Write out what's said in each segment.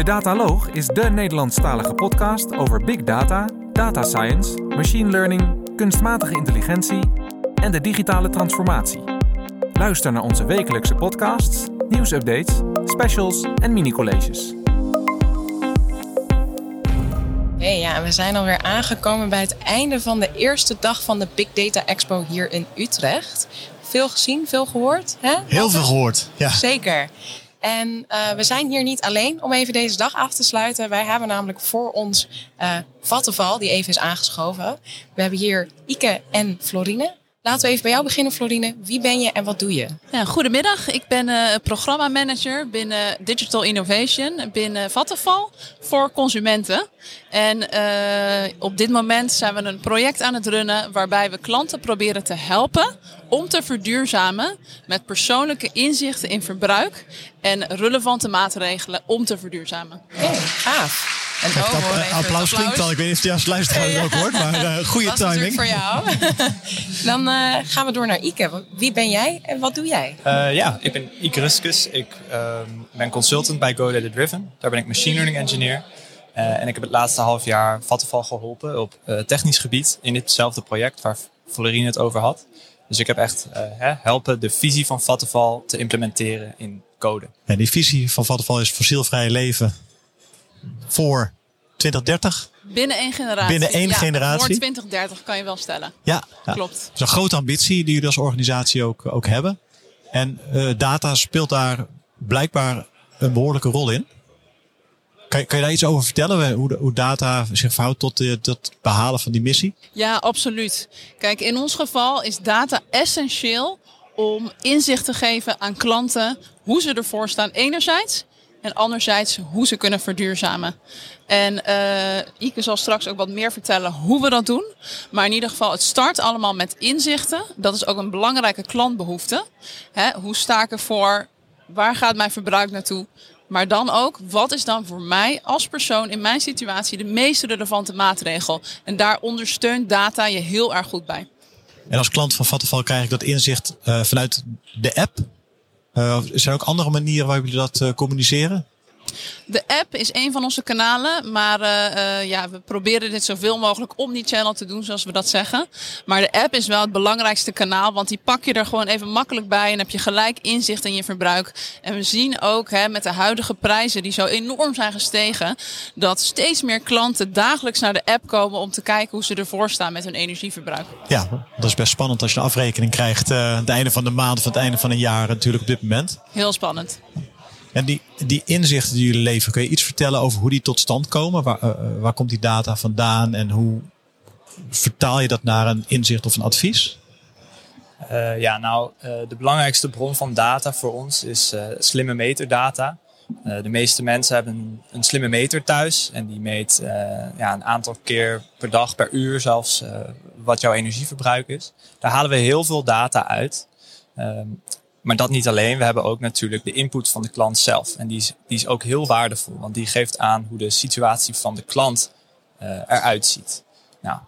De Dataloog is de Nederlandstalige podcast over big data, data science, machine learning, kunstmatige intelligentie en de digitale transformatie. Luister naar onze wekelijkse podcasts, nieuwsupdates, specials en mini-colleges. Hey, ja, we zijn alweer aangekomen bij het einde van de eerste dag van de Big Data Expo hier in Utrecht. Veel gezien, veel gehoord, hè? Heel veel gehoord, ja. Zeker. En uh, we zijn hier niet alleen om even deze dag af te sluiten. Wij hebben namelijk voor ons uh, Vattenval, die even is aangeschoven. We hebben hier Ike en Florine. Laten we even bij jou beginnen, Florine. Wie ben je en wat doe je? Ja, goedemiddag, ik ben uh, programmamanager binnen Digital Innovation binnen Vattenfall voor consumenten. En uh, op dit moment zijn we een project aan het runnen waarbij we klanten proberen te helpen om te verduurzamen met persoonlijke inzichten in verbruik en relevante maatregelen om te verduurzamen. Hey, gaaf. En oh, hoor, applaus, applaus klinkt al. Ik weet niet of je als luisteraar ja. ook hoort, maar uh, goede timing. voor jou. Dan uh, gaan we door naar Ike. Wie ben jij en wat doe jij? Uh, ja, ik ben Ike Ruskus. Ik ben consultant bij GoData Driven. Daar ben ik machine learning engineer. en ik heb het laatste half jaar Vattenfall geholpen op technisch gebied in ditzelfde project waar Florine het over had. Dus ik heb echt helpen de visie van Vattenfall te implementeren in code. En die visie van Vattenfall is fossielvrij leven voor 2030? Binnen één generatie. Binnen één ja, generatie. Voor 2030 kan je wel stellen. Ja, ja. klopt. Dat is een grote ambitie die jullie als organisatie ook, ook hebben. En uh, data speelt daar blijkbaar een behoorlijke rol in. Kan je, kan je daar iets over vertellen? Hoe, hoe data zich verhoudt tot het behalen van die missie? Ja, absoluut. Kijk, in ons geval is data essentieel om inzicht te geven aan klanten hoe ze ervoor staan enerzijds en anderzijds hoe ze kunnen verduurzamen. En uh, Ike zal straks ook wat meer vertellen hoe we dat doen. Maar in ieder geval, het start allemaal met inzichten. Dat is ook een belangrijke klantbehoefte. Hè, hoe sta ik ervoor? Waar gaat mijn verbruik naartoe? Maar dan ook, wat is dan voor mij als persoon in mijn situatie de meest relevante maatregel? En daar ondersteunt data je heel erg goed bij. En als klant van Vattenfall krijg ik dat inzicht uh, vanuit de app zijn er ook andere manieren waarop jullie dat uh, communiceren? De app is een van onze kanalen, maar uh, ja, we proberen dit zoveel mogelijk omni-channel te doen, zoals we dat zeggen. Maar de app is wel het belangrijkste kanaal, want die pak je er gewoon even makkelijk bij en heb je gelijk inzicht in je verbruik. En we zien ook hè, met de huidige prijzen, die zo enorm zijn gestegen, dat steeds meer klanten dagelijks naar de app komen om te kijken hoe ze ervoor staan met hun energieverbruik. Ja, dat is best spannend als je een afrekening krijgt uh, het einde van de maand of het einde van een jaar natuurlijk op dit moment. Heel spannend. En die, die inzichten die jullie leveren, kun je iets vertellen over hoe die tot stand komen? Waar, uh, waar komt die data vandaan en hoe vertaal je dat naar een inzicht of een advies? Uh, ja, nou, de belangrijkste bron van data voor ons is slimme meterdata. de meeste mensen hebben een, een, slimme meter thuis en die meet ja, een aantal keer per dag, per uur zelfs, wat jouw energieverbruik is. Daar halen we heel veel data uit. Ehm, maar dat niet alleen. We hebben ook natuurlijk de input van de klant zelf. En die is, die is ook heel waardevol, want die geeft aan hoe de situatie van de klant uh, eruit ziet. Nou,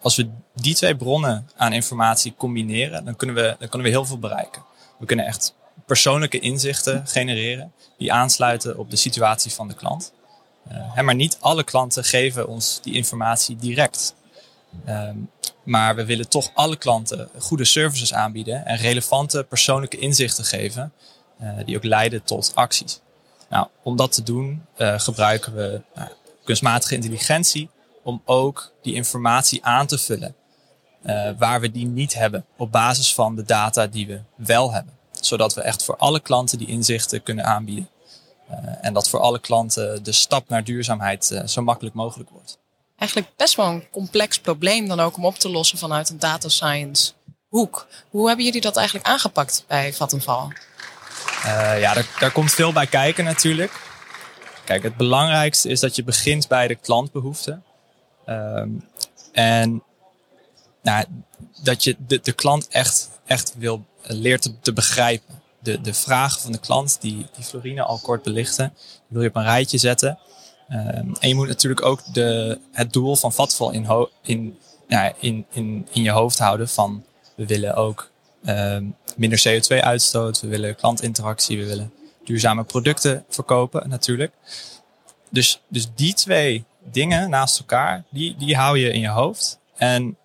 als we die twee bronnen aan informatie combineren, dan kunnen, we, dan kunnen we heel veel bereiken. We kunnen echt persoonlijke inzichten genereren die aansluiten op de situatie van de klant. Uh, maar niet alle klanten geven ons die informatie direct. Um, maar we willen toch alle klanten goede services aanbieden en relevante persoonlijke inzichten geven, uh, die ook leiden tot acties. Nou, om dat te doen uh, gebruiken we uh, kunstmatige intelligentie om ook die informatie aan te vullen waar we die niet hebben op basis van de data die we wel hebben. Zodat we echt voor alle klanten die inzichten kunnen aanbieden. en dat voor alle klanten de stap naar duurzaamheid zo makkelijk mogelijk wordt eigenlijk best wel een complex probleem dan ook om op te lossen vanuit een data science hoek. Hoe hebben jullie dat eigenlijk aangepakt bij Vattenfall? Uh, ja, daar, daar komt veel bij kijken natuurlijk. Kijk, het belangrijkste is dat je begint bij de klantbehoeften. Um, en nou, dat je de, de klant echt, echt wil, leert te, te begrijpen. De, de vragen van de klant, die, die Florine al kort belichten, wil je op een rijtje zetten. Um, en je moet natuurlijk ook de, het doel van Vatval in, in, ja, in, in, in je hoofd houden van we willen ook um, minder CO2-uitstoot, we willen klantinteractie, we willen duurzame producten verkopen natuurlijk. dus, dus die twee dingen naast elkaar, die, die hou je in je hoofd. En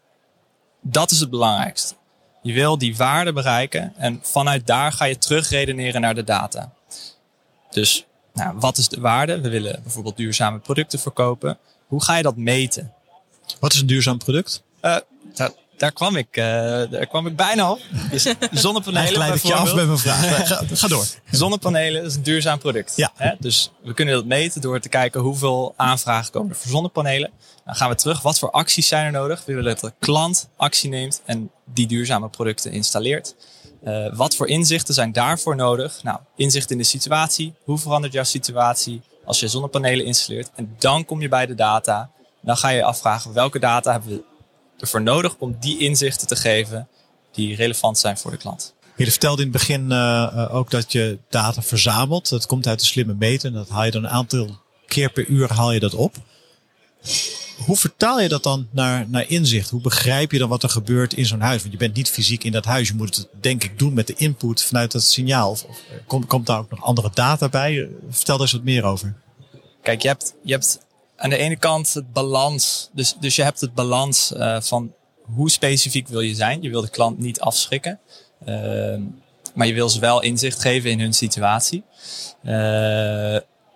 dat is het belangrijkste. Je wil die waarde bereiken en vanuit daar ga je terugredeneren naar de data. Dus nou, wat is de waarde? We willen bijvoorbeeld duurzame producten verkopen. Hoe ga je dat meten? Wat is een duurzaam product? Uh, daar, daar, kwam ik, uh, daar kwam ik bijna op. Dus zonnepanelen. Ik je af met mijn vraag. ga, ga, door. Zonnepanelen is een duurzaam product. Ja. Hè? Dus we kunnen dat meten door te kijken hoeveel aanvragen komen er voor zonnepanelen. Dan gaan we terug. Wat voor acties zijn er nodig? We willen dat de klant actie neemt en die duurzame producten installeert. Uh, wat voor inzichten zijn daarvoor nodig? Nou, inzicht in de situatie. Hoe verandert jouw situatie als je zonnepanelen installeert? En dan kom je bij de data. Dan ga je afvragen welke data hebben we ervoor nodig om die inzichten te geven die relevant zijn voor de klant. Je vertelde in het begin uh, ook dat je data verzamelt. Dat komt uit de slimme meter. Dat haal je dan een aantal keer per uur haal je dat op. Hoe vertaal je dat dan naar, naar inzicht? Hoe begrijp je dan wat er gebeurt in zo'n huis? Want je bent niet fysiek in dat huis. Je moet het denk ik doen met de input vanuit dat signaal. Of, of komt, komt daar ook nog andere data bij? Vertel er eens wat meer over. Kijk, je hebt, je hebt aan de ene kant het balans. Dus, dus je hebt het balans uh, van hoe specifiek wil je zijn. Je wil de klant niet afschrikken. Uh, maar je wil ze wel inzicht geven in hun situatie.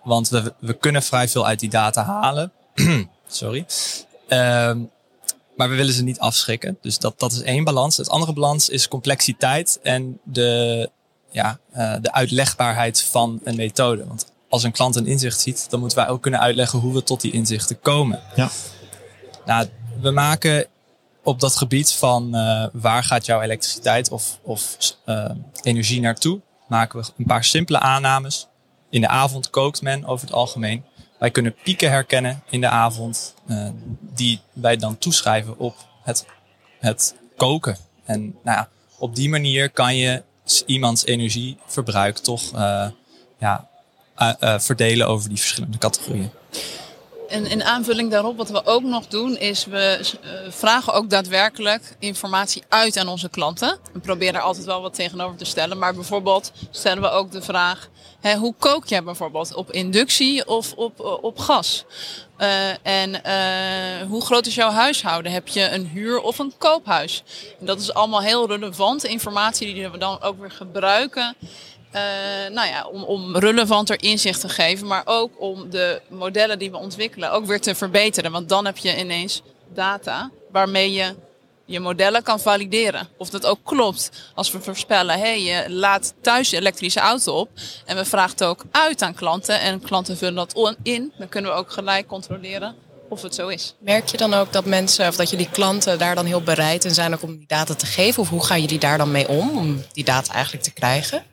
Want we, we kunnen vrij veel uit die data halen. Sorry. Um, maar we willen ze niet afschrikken. Dus dat, dat is één balans. Het andere balans is complexiteit en de, ja, uh, de uitlegbaarheid van een methode. Want als een klant een inzicht ziet, dan moeten wij ook kunnen uitleggen hoe we tot die inzichten komen. Ja. Nou, we maken op dat gebied van uh, waar gaat jouw elektriciteit of, of uh, energie naartoe, maken we een paar simpele aannames. In de avond kookt men over het algemeen. Wij kunnen pieken herkennen in de avond, uh, die wij dan toeschrijven op het, het koken. En nou ja, op die manier kan je iemands energieverbruik toch ja, uh, verdelen over die verschillende categorieën. En in aanvulling daarop, wat we ook nog doen, is we uh, vragen ook daadwerkelijk informatie uit aan onze klanten. We proberen er altijd wel wat tegenover te stellen. Maar bijvoorbeeld stellen we ook de vraag: hè, hoe kook jij bijvoorbeeld? Op inductie of op, uh, op gas? Uh, en hoe groot is jouw huishouden? Heb je een huur- of een koophuis? Dat is allemaal heel relevante informatie die we dan ook weer gebruiken. Uh, nou ja, om, om relevanter inzicht te geven, maar ook om de modellen die we ontwikkelen ook weer te verbeteren. Want dan heb je ineens data waarmee je je modellen kan valideren. Of dat ook klopt. Als we voorspellen, hé, hey, je laat thuis je elektrische auto op. En we vragen het ook uit aan klanten. En klanten vullen dat in. Dan kunnen we ook gelijk controleren of het zo is. Merk je dan ook dat mensen, of dat je die klanten daar dan heel bereid in zijn om die data te geven? Of hoe gaan jullie daar dan mee om, om die data eigenlijk te krijgen?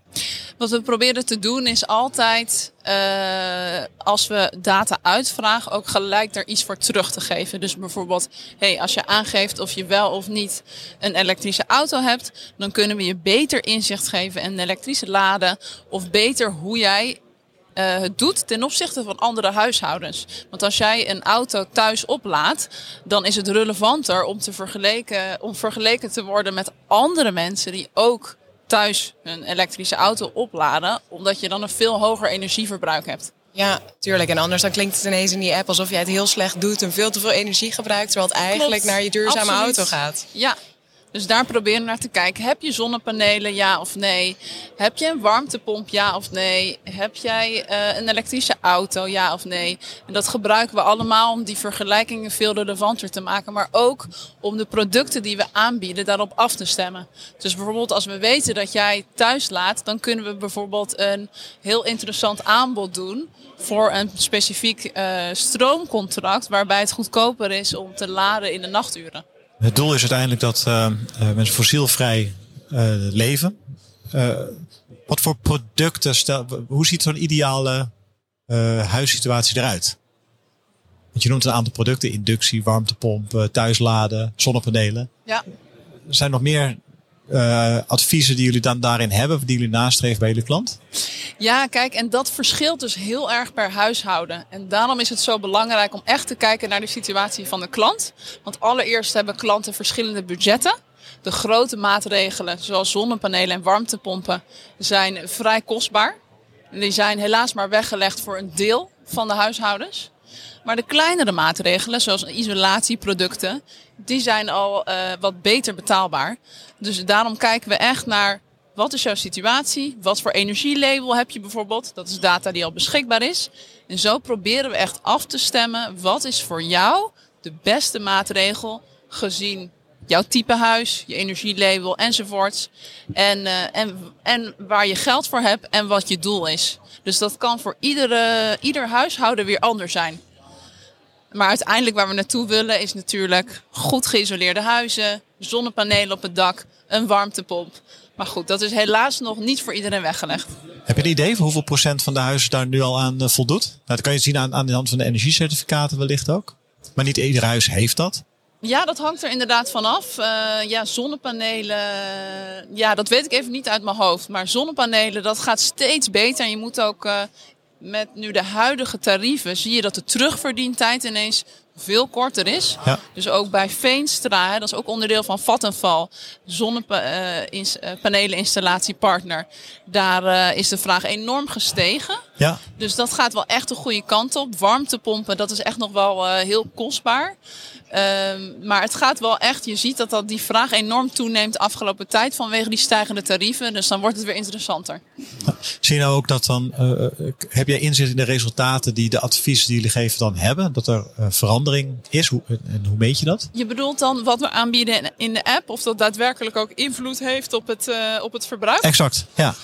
Wat we proberen te doen is altijd, uh, als we data uitvragen, ook gelijk daar iets voor terug te geven. Dus bijvoorbeeld, hey, als je aangeeft of je wel of niet een elektrische auto hebt, dan kunnen we je beter inzicht geven en elektrische laden. Of beter hoe jij uh, het doet ten opzichte van andere huishoudens. Want als jij een auto thuis oplaadt, dan is het relevanter om, te vergeleken, om vergeleken te worden met andere mensen die ook thuis een elektrische auto opladen, omdat je dan een veel hoger energieverbruik hebt. Ja, tuurlijk. En anders dan klinkt het ineens in die app alsof jij het heel slecht doet en veel te veel energie gebruikt, terwijl het eigenlijk Klopt. naar je duurzame Absoluut. auto gaat. Ja, dus daar proberen naar te kijken. Heb je zonnepanelen, ja of nee? Heb je een warmtepomp, ja of nee? Heb jij uh, een elektrische auto, ja of nee? En dat gebruiken we allemaal om die vergelijkingen veel relevanter te maken. Maar ook om de producten die we aanbieden daarop af te stemmen. Dus bijvoorbeeld als we weten dat jij thuis laat, dan kunnen we bijvoorbeeld een heel interessant aanbod doen voor een specifiek uh, stroomcontract waarbij het goedkoper is om te laden in de nachturen. Het doel is uiteindelijk dat uh, mensen fossielvrij uh, leven. Uh, wat voor producten, stel, hoe ziet zo'n ideale huissituatie eruit? Want je noemt een aantal producten, inductie, warmtepomp, thuisladen, zonnepanelen. Ja. Er zijn nog meer adviezen die jullie dan daarin hebben, die jullie nastreven bij jullie klant? Ja, kijk, en dat verschilt dus heel erg per huishouden. En daarom is het zo belangrijk om echt te kijken naar de situatie van de klant. Want allereerst hebben klanten verschillende budgetten. De grote maatregelen, zoals zonnepanelen en warmtepompen, zijn vrij kostbaar. Die zijn helaas maar weggelegd voor een deel van de huishoudens. Maar de kleinere maatregelen, zoals isolatieproducten, die zijn al uh, wat beter betaalbaar. Dus daarom kijken we echt naar wat is jouw situatie? Wat voor energielabel heb je bijvoorbeeld? Dat is data die al beschikbaar is. En zo proberen we echt af te stemmen. Wat is voor jou de beste maatregel gezien jouw type huis, je energielabel enzovoorts. En, uh, en, en waar je geld voor hebt en wat je doel is. Dus dat kan voor iedere, ieder huishouden weer anders zijn. Maar uiteindelijk waar we naartoe willen is natuurlijk goed geïsoleerde huizen, zonnepanelen op het dak, een warmtepomp. Maar goed, dat is helaas nog niet voor iedereen weggelegd. Heb je een idee van hoeveel procent van de huizen daar nu al aan eh, voldoet? Nou, dat kan je zien aan, aan de hand van de energiecertificaten wellicht ook. Maar niet ieder huis heeft dat. Ja, dat hangt er inderdaad vanaf. Uh, ja, zonnepanelen. Ja, dat weet ik even niet uit mijn hoofd. Maar zonnepanelen, dat gaat steeds beter. En je moet ook uh, met nu de huidige tarieven zie je dat de terugverdientijd ineens veel korter is. Ja. Dus ook bij Veenstra, dat is ook onderdeel van Vattenval, zonnepaneleninstalllatiepartner. Daar uh, is de vraag enorm gestegen. Ja. Dus dat gaat wel echt de goede kant op. Warmtepompen, dat is echt nog wel uh, heel kostbaar. Um, maar het gaat wel echt, je ziet dat, dat die vraag enorm toeneemt de afgelopen tijd vanwege die stijgende tarieven. Dus dan wordt het weer interessanter. Zie je nou ook dat dan, uh, heb jij inzicht in de resultaten die de adviezen die jullie geven dan hebben? Dat er uh, verandering is? Hoe, en hoe meet je dat? Je bedoelt dan wat we aanbieden in de app, of dat daadwerkelijk ook invloed heeft op het, op het verbruik? Exact, ja.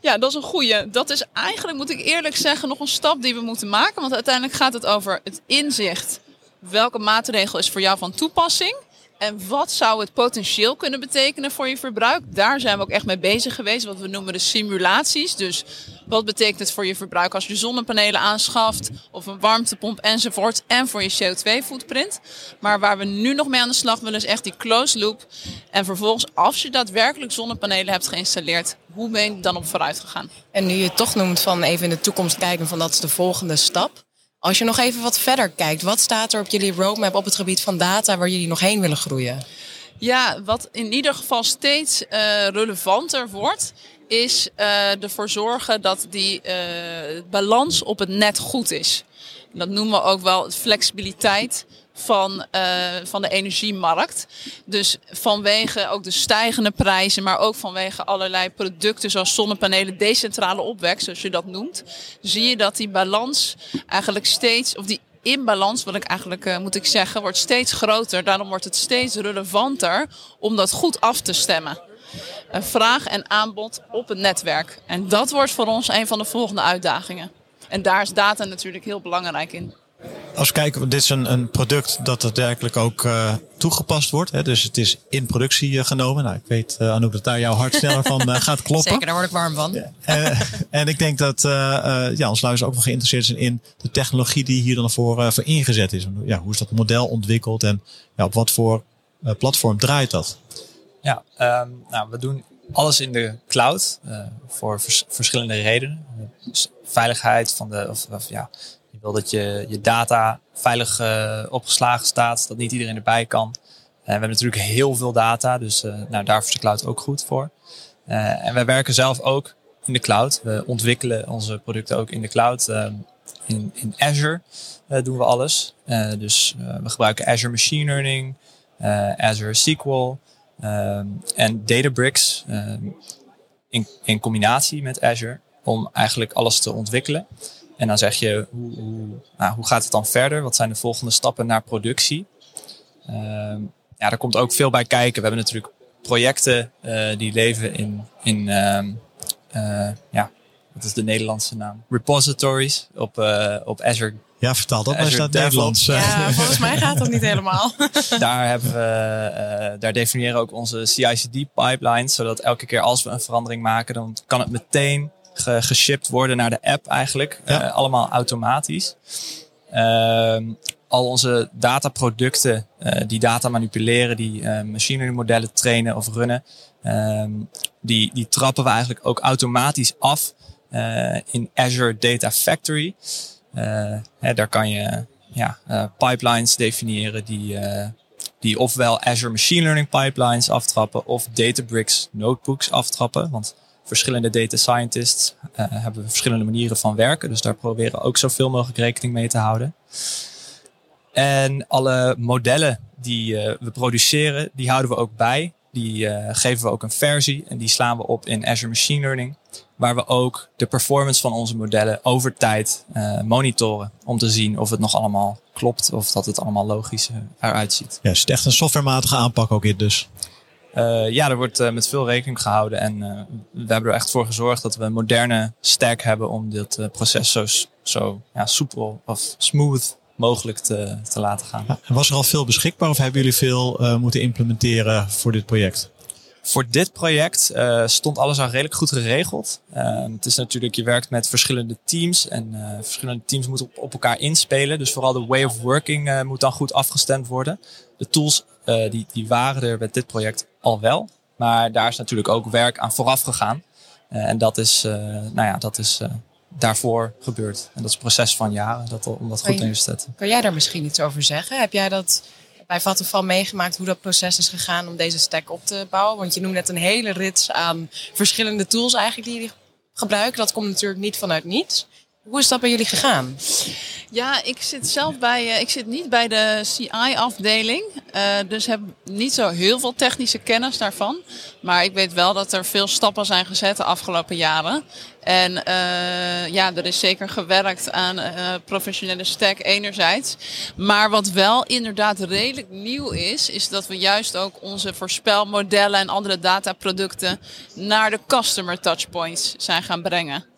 Ja, dat is een goede. Dat is eigenlijk, moet ik eerlijk zeggen, nog een stap die we moeten maken. Want uiteindelijk gaat het over het inzicht welke maatregel is voor jou van toepassing? En wat zou het potentieel kunnen betekenen voor je verbruik? Daar zijn we ook echt mee bezig geweest, wat we noemen de simulaties. Dus wat betekent het voor je verbruik als je zonnepanelen aanschaft of een warmtepomp enzovoort en voor je CO2-footprint. Maar waar we nu nog mee aan de slag willen is echt die closed loop. En vervolgens, als je daadwerkelijk zonnepanelen hebt geïnstalleerd, hoe ben je dan op vooruit gegaan? En nu je toch noemt van even in de toekomst kijken van dat is de volgende stap. Als je nog even wat verder kijkt, wat staat er op jullie roadmap op het gebied van data waar jullie nog heen willen groeien? Ja, wat in ieder geval steeds uh, relevanter wordt, is uh, ervoor zorgen dat die uh, balans op het net goed is. Dat noemen we ook wel flexibiliteit van, uh, van de energiemarkt. Dus vanwege ook de stijgende prijzen, maar ook vanwege allerlei producten zoals zonnepanelen, decentrale opwek, zoals je dat noemt, zie je dat die balans eigenlijk steeds, of die inbalans, wat ik eigenlijk uh, moet ik zeggen, wordt steeds groter. Daarom wordt het steeds relevanter om dat goed af te stemmen. Vraag en aanbod op het netwerk. En dat wordt voor ons een van de volgende uitdagingen. En daar is data natuurlijk heel belangrijk in. Als we kijken, dit is een, een product dat daadwerkelijk ook uh, toegepast wordt. Hè? Dus het is in productie uh, genomen. Nou, ik weet, uh, Anouk, dat daar jouw hart sneller van gaat kloppen. Zeker, daar word ik warm van. En ik denk dat ja, ons luisteraars ook nog geïnteresseerd zijn in de technologie die hier dan voor, voor ingezet is. Ja, hoe is dat model ontwikkeld en ja, op wat voor platform draait dat? Ja, um, nou, we doen alles in de cloud voor vers verschillende redenen. Dus veiligheid van de, of, of ja, wil dat je, je data veilig uh, opgeslagen staat, dat niet iedereen erbij kan. Uh, we hebben natuurlijk heel veel data, dus uh, nou, daarvoor is de cloud ook goed voor. en wij werken zelf ook in de cloud. We ontwikkelen onze producten ook in de cloud. in, in Azure doen we alles. dus we gebruiken Azure Machine Learning, Azure SQL en Databricks in, in combinatie met Azure om eigenlijk alles te ontwikkelen. En dan zeg je, hoe, hoe, nou, hoe gaat het dan verder? Wat zijn de volgende stappen naar productie? Uh, ja, daar komt ook veel bij kijken. We hebben natuurlijk projecten uh, die leven in, in uh, ja, wat is de Nederlandse naam? Repositories op, uh, op Azure. Ja, vertaal dat maar staat Nederlands. Ja, volgens mij gaat dat niet helemaal. daar, hebben we, daar definiëren ook onze CI/CD pipelines, zodat elke keer als we een verandering maken, dan kan het meteen ge geshipped worden naar de app eigenlijk. Ja. Uh, allemaal automatisch. Uh, al onze dataproducten uh, die data manipuleren, die uh, machine learning modellen trainen of runnen, ehm, die, die trappen we eigenlijk ook automatisch af in Azure Data Factory. Hè, daar kan je ja, pipelines definiëren die, die ofwel Azure Machine Learning pipelines aftrappen of Databricks notebooks aftrappen. Want verschillende data scientists uh, hebben verschillende manieren van werken. Dus daar proberen we ook zoveel mogelijk rekening mee te houden. En alle modellen die uh, we produceren, die houden we ook bij. Die uh, geven we ook een versie en die slaan we op in Azure Machine Learning. Waar we ook de performance van onze modellen over tijd monitoren. Om te zien of het nog allemaal klopt of dat het allemaal logisch eruit ziet. Ja, is echt een softwarematige aanpak ook in dus? Uh, ja, er wordt uh, met veel rekening gehouden. En uh, we hebben er echt voor gezorgd dat we een moderne stack hebben om dit proces zo, zo ja, soepel of smooth mogelijk te, te laten gaan. Ja, was er al veel beschikbaar of hebben jullie veel moeten implementeren voor dit project? Voor dit project uh, stond alles al redelijk goed geregeld. Uh, het is natuurlijk, je werkt met verschillende teams en verschillende teams moeten op, op, elkaar inspelen. Dus vooral de way of working moet dan goed afgestemd worden. De tools die, die waren er met dit project al wel. Maar daar is natuurlijk ook werk aan vooraf gegaan. en dat is, nou ja, dat is daarvoor gebeurt. En dat is een proces van jaren dat, om dat goed in te zetten. Kan jij daar misschien iets over zeggen? Heb jij dat bij Vattenfall meegemaakt hoe dat proces is gegaan om deze stack op te bouwen? Want je noemt net een hele rits aan verschillende tools eigenlijk die jullie gebruiken. Dat komt natuurlijk niet vanuit niets. Hoe is dat bij jullie gegaan? Ja, ik zit zelf bij, uh, ik zit niet bij de CI-afdeling. Uh, dus heb niet zo heel veel technische kennis daarvan. Maar ik weet wel dat er veel stappen zijn gezet de afgelopen jaren. En uh, ja, er is zeker gewerkt aan professionele stack enerzijds. Maar wat wel inderdaad redelijk nieuw is, is dat we juist ook onze voorspelmodellen en andere dataproducten naar de customer touchpoints zijn gaan brengen.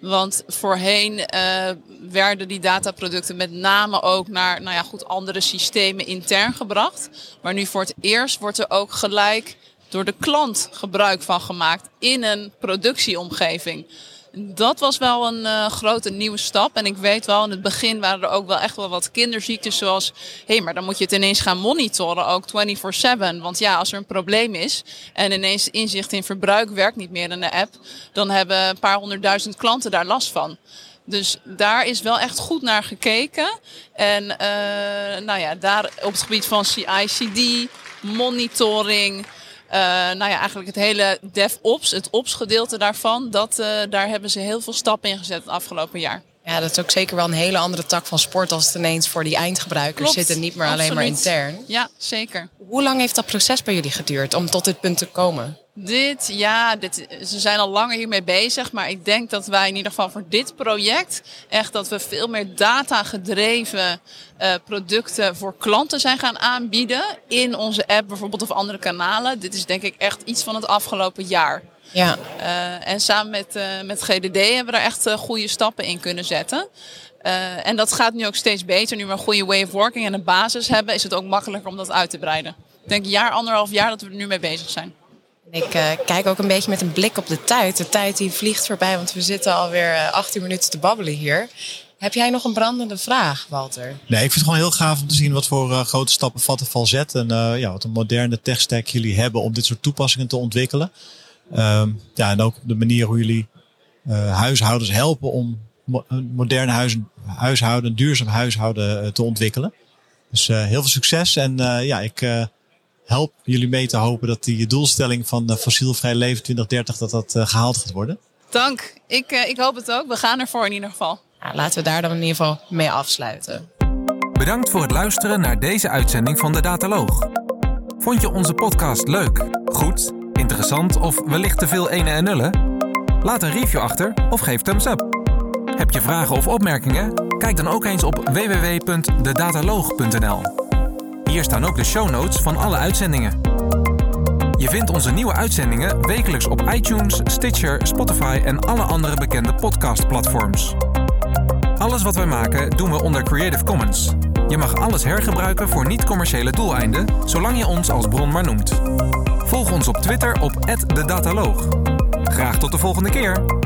Want voorheen uh, werden die dataproducten met name ook naar nou ja, goed, andere systemen intern gebracht. Maar nu voor het eerst wordt er ook gelijk door de klant gebruik van gemaakt in een productieomgeving. Dat was wel een uh, grote nieuwe stap. En ik weet wel, in het begin waren er ook wel echt wel wat kinderziektes. Zoals, hé, hey, maar dan moet je het ineens gaan monitoren, ook 24-7. Want ja, als er een probleem is en ineens inzicht in verbruik werkt niet meer in de app, dan hebben een paar honderdduizend klanten daar last van. Dus daar is wel echt goed naar gekeken. En uh, nou ja, daar op het gebied van CI/CD, monitoring. Uh, nou ja, eigenlijk het hele DevOps, het Ops-gedeelte daarvan, dat, uh, daar hebben ze heel veel stappen in gezet het afgelopen jaar. Ja, dat is ook zeker wel een hele andere tak van sport als het ineens voor die eindgebruikers zit en niet meer alleen maar intern. Ja, zeker. Hoe lang heeft dat proces bij jullie geduurd om tot dit punt te komen? Dit, ja, dit, ze zijn al langer hiermee bezig. Maar ik denk dat wij in ieder geval voor dit project echt dat we veel meer data gedreven uh, producten voor klanten zijn gaan aanbieden. In onze app bijvoorbeeld of andere kanalen. Dit is denk ik echt iets van het afgelopen jaar. Ja. Uh, en samen met, uh, met GDD hebben we daar echt goede stappen in kunnen zetten. Uh, en dat gaat nu ook steeds beter. Nu we een goede way of working en een basis hebben, is het ook makkelijker om dat uit te breiden. Ik denk een jaar, anderhalf jaar dat we er nu mee bezig zijn. Ik uh, kijk ook een beetje met een blik op de tijd. De tijd die vliegt voorbij, want we zitten alweer uh, 18 minuten te babbelen hier. Heb jij nog een brandende vraag, Walter? Nee, ik vind het gewoon heel gaaf om te zien wat voor uh, grote stappen Vattenfall zet. En ja, wat een moderne techstack jullie hebben om dit soort toepassingen te ontwikkelen. Um, ja, en ook de manier hoe jullie huishoudens helpen om een moderne huis, huishouden, een duurzaam huishouden te ontwikkelen. Dus heel veel succes en ja, ik help jullie mee te hopen dat die doelstelling van fossielvrij leven 2030 dat dat uh, gehaald gaat worden. Dank. Ik, uh, ik hoop het ook. We gaan ervoor in ieder geval. Ja, laten we daar dan in ieder geval mee afsluiten. Bedankt voor het luisteren naar deze uitzending van de Dataloog. Vond je onze podcast leuk, goed, interessant of wellicht te veel ene en nullen? Laat een review achter of geef thumbs up. Heb je vragen of opmerkingen? Kijk dan ook eens op www.dedataloog.nl. Hier staan ook de show notes van alle uitzendingen. Je vindt onze nieuwe uitzendingen wekelijks op iTunes, Stitcher, Spotify en alle andere bekende podcastplatforms. Alles wat wij maken doen we onder Creative Commons. Je mag alles hergebruiken voor niet-commerciële doeleinden, zolang je ons als bron maar noemt. Volg ons op Twitter op @dedataloog. Graag tot de volgende keer.